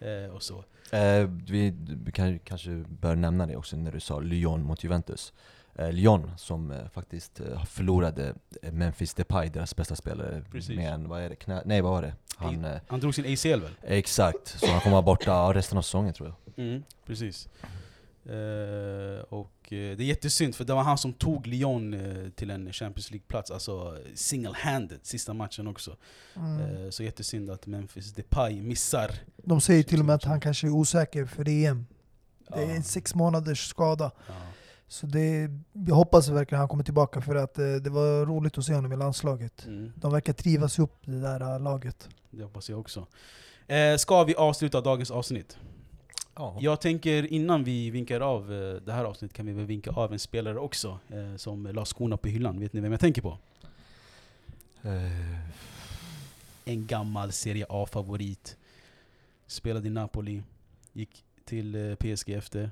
Eh, och så. Eh, vi, kan, kanske bör nämna det också när du sa Lyon mot Juventus. Eh, Lyon som eh, faktiskt eh, förlorade eh, Memphis Depay, deras bästa spelare, Precis. med en, vad är det, knä, nej vad var det? Han, Han drog sin ACL väl? exakt, så han kommer vara borta resten av säsongen tror jag. Mm, precis. Eh, och eh, det är jättesynd för det var han som tog Lyon eh, till en Champions League-plats, alltså single-handed, sista matchen också. Mm. Så jättesynd att Memphis Depay missar. De säger till och med att han kanske är osäker för EM. Det är en sex månaders skada. Så det, jag hoppas verkligen han kommer tillbaka för att det var roligt att se honom i landslaget. Mm, De verkar trivas ihop det där laget. det hoppas jag också. Ska vi avsluta dagens avsnitt? Jag tänker innan vi vinkar av eh, det här avsnittet kan vi väl vinka av en spelare också eh, som la skorna på hyllan. Vet ni vem jag tänker på? Eh, En gammal Serie A-favorit. Spelade i Napoli, gick till eh, PSG efter.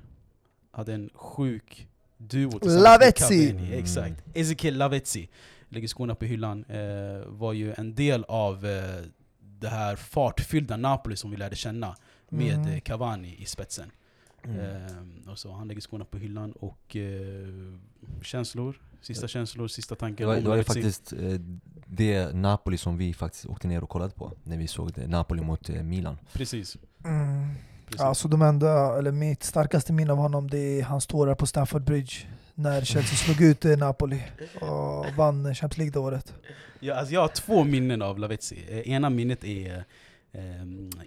Hade en sjuk duo tillsammans Lavezzi! Cavani. Exakt. Ezekiel Lavezzi. Lägger skorna på hyllan. Eh, var ju en del av eh, det här fartfyllda Napoli som vi lärde känna. Med Mm. Cavani i spetsen. mm. Eh, och så han lägger skorna på hyllan och eh, känslor, sista känslor, sista Det tankar var, det var ju Lavezzi. faktiskt eh, det Napoli som vi faktiskt åkte ner och kollade på när vi såg det, Napoli mot eh, Milan. Precis. Mm. precis. Alltså de enda, eller mitt starkaste minne av honom det är hans tårar på Stamford Bridge. När Chelsea slog ut eh, Napoli och vann Champions League det året. Ja, alltså jag har två minnen av Lavezzi. Eh, Ena minnet är ehm,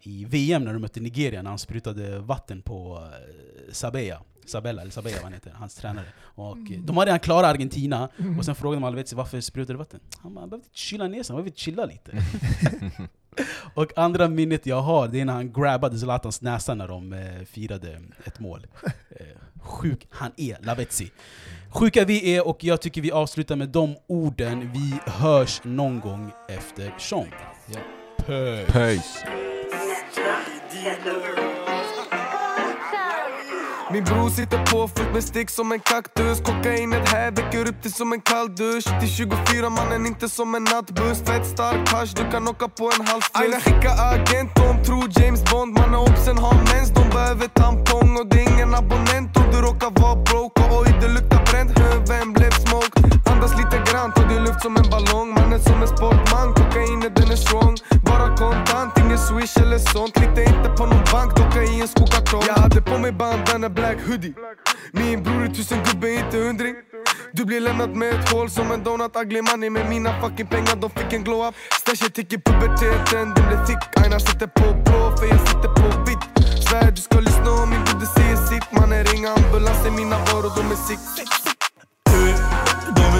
i VM när de mötte Nigeria när han sprutade vatten på eh, Sabella. Sabella, eller Sabella vad han heter, hans tränare. Och eh, de hade redan klarat Argentina, och sen frågade man Lavezzi varför sprutar du vatten? Han bara, han behöver kyla ner sig, han behöver chilla lite. *laughs* och andra minnet jag har, det är när han grabbade Zlatans näsa när de eh, firade ett mål. Eh, sjuk han är, Lavezzi. Sjuka vi är och jag tycker vi avslutar med de orden. Vi hörs någon gång efter. Ja. Puss. Peace! Min bror sitter på fullt med stick som en kaktus. Kokainet här väcker upp det som en kall dusch. Till 24 mannen, inte som en nattbuss. Fett stark hasch, du kan åka på en halv Aina skicka agent, de tror James Bond. Mannen obsen har mens, de behöver tampong. Och det är ingen abonnent om du råkar vara broke. Och oj, det luktar bränt, vem blev smoked? Andas lite grann, ta din luft som en ballong. Mannen som en sportman, kokainet den är strong. Bara kontant, ingen swish eller sånt. Lita inte på någon bank, docka i en skokartong. Jag hade på mig bandana black hoodie. Min bror är tusen gubbe, inte hundring. Du blir lämnad med ett hål som en donut. Ugly money med mina fucking pengar, de fick en glow up. Stashet gick i puberteten, den blev thick. Aina sitter på blå, för jag sitter på vitt. Svär du ska lyssna om min gode säger sitt. Mannen ring ambulans, är mina varor, de är sick.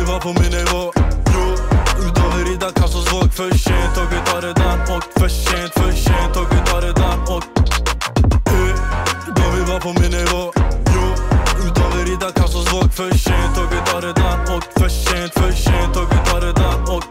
De vill på min nivå. Jo, de vill Kassos våg för sent. Tåget har redan åkt för sent, för sent. Tåget har redan åkt De vill på min nivå. Jo, de vill Kassos våg för sent. Tåget har redan åkt för sent, för sent. Tåget har redan åkt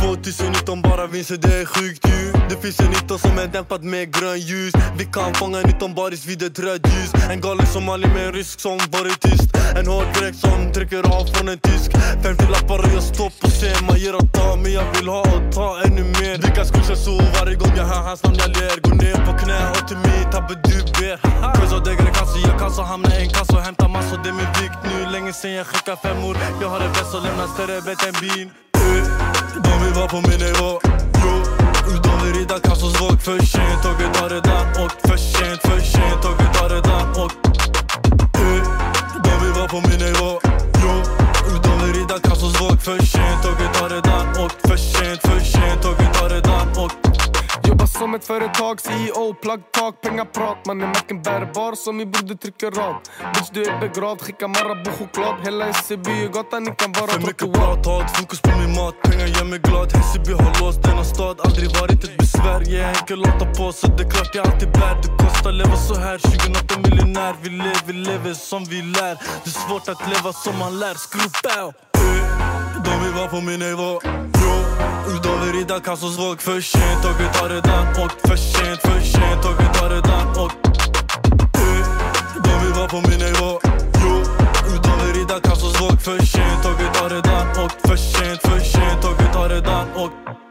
2019 bara vinster, det är sjukt ju. Det finns en 19 som är dämpad med grön ljus. Vi kan fånga 19 baris vid ett rött ljus. En galen somalier med en rysk som varit tyst. En hård grek som trycker av från en tysk. 50 lappar och jag står på scen Man ger och tar men jag vill ha och ta ännu mer. Dricka skusha varje gång jag hör hans namn jag ler. Går ner på knä och till mig tabbe du ber. Quiz av degre kasse, jag kan hamnar hamna i en kasse och hämta massor Det är min vikt. Nu, länge sen jag skickar femmor Jag har en väst och lämnar större bett än bin. Uh. De vill vara på min nivå Jo, de vill rida Kassos våg för sent och vi tar det där. Och för sent, för sent och vi tar det där. Och eh. De vill vara på min nivå Jo, de vill rida Kassos våg för sent. Tåget har redan åkt för sent, för sent. Tåget har redan åkt Jobbar som ett företag, CEO, plug talk, pengaprat Mannen macken bärbar som min broder trycker rad. Bitch du är begravd, skicka Marabou choklad. Hela SCB är gatan, ni kan bara För mycket trottoar prat, hat, fokus på min mat. Pengar gör mig glad, Hässelby har låst denna stad. Aldrig varit ett besvär, jag är enkel att ta på. Så det är klart jag alltid bär. Det kostar leva så här. 2008 miljonär Vi lever, vi lever som vi lär. Det är svårt att leva som man lär. Skruv Eh, de vill vara på min nivå. Jo, de rida Kassos våg för sent och vi tar det redan åkt för sent, för sent och vi tar redan åkt De vill vara på min nivå. Jo, de rida Kassos våg för sent och vi tar det redan åkt för sent, för sent och vi tar det redan eh, åkt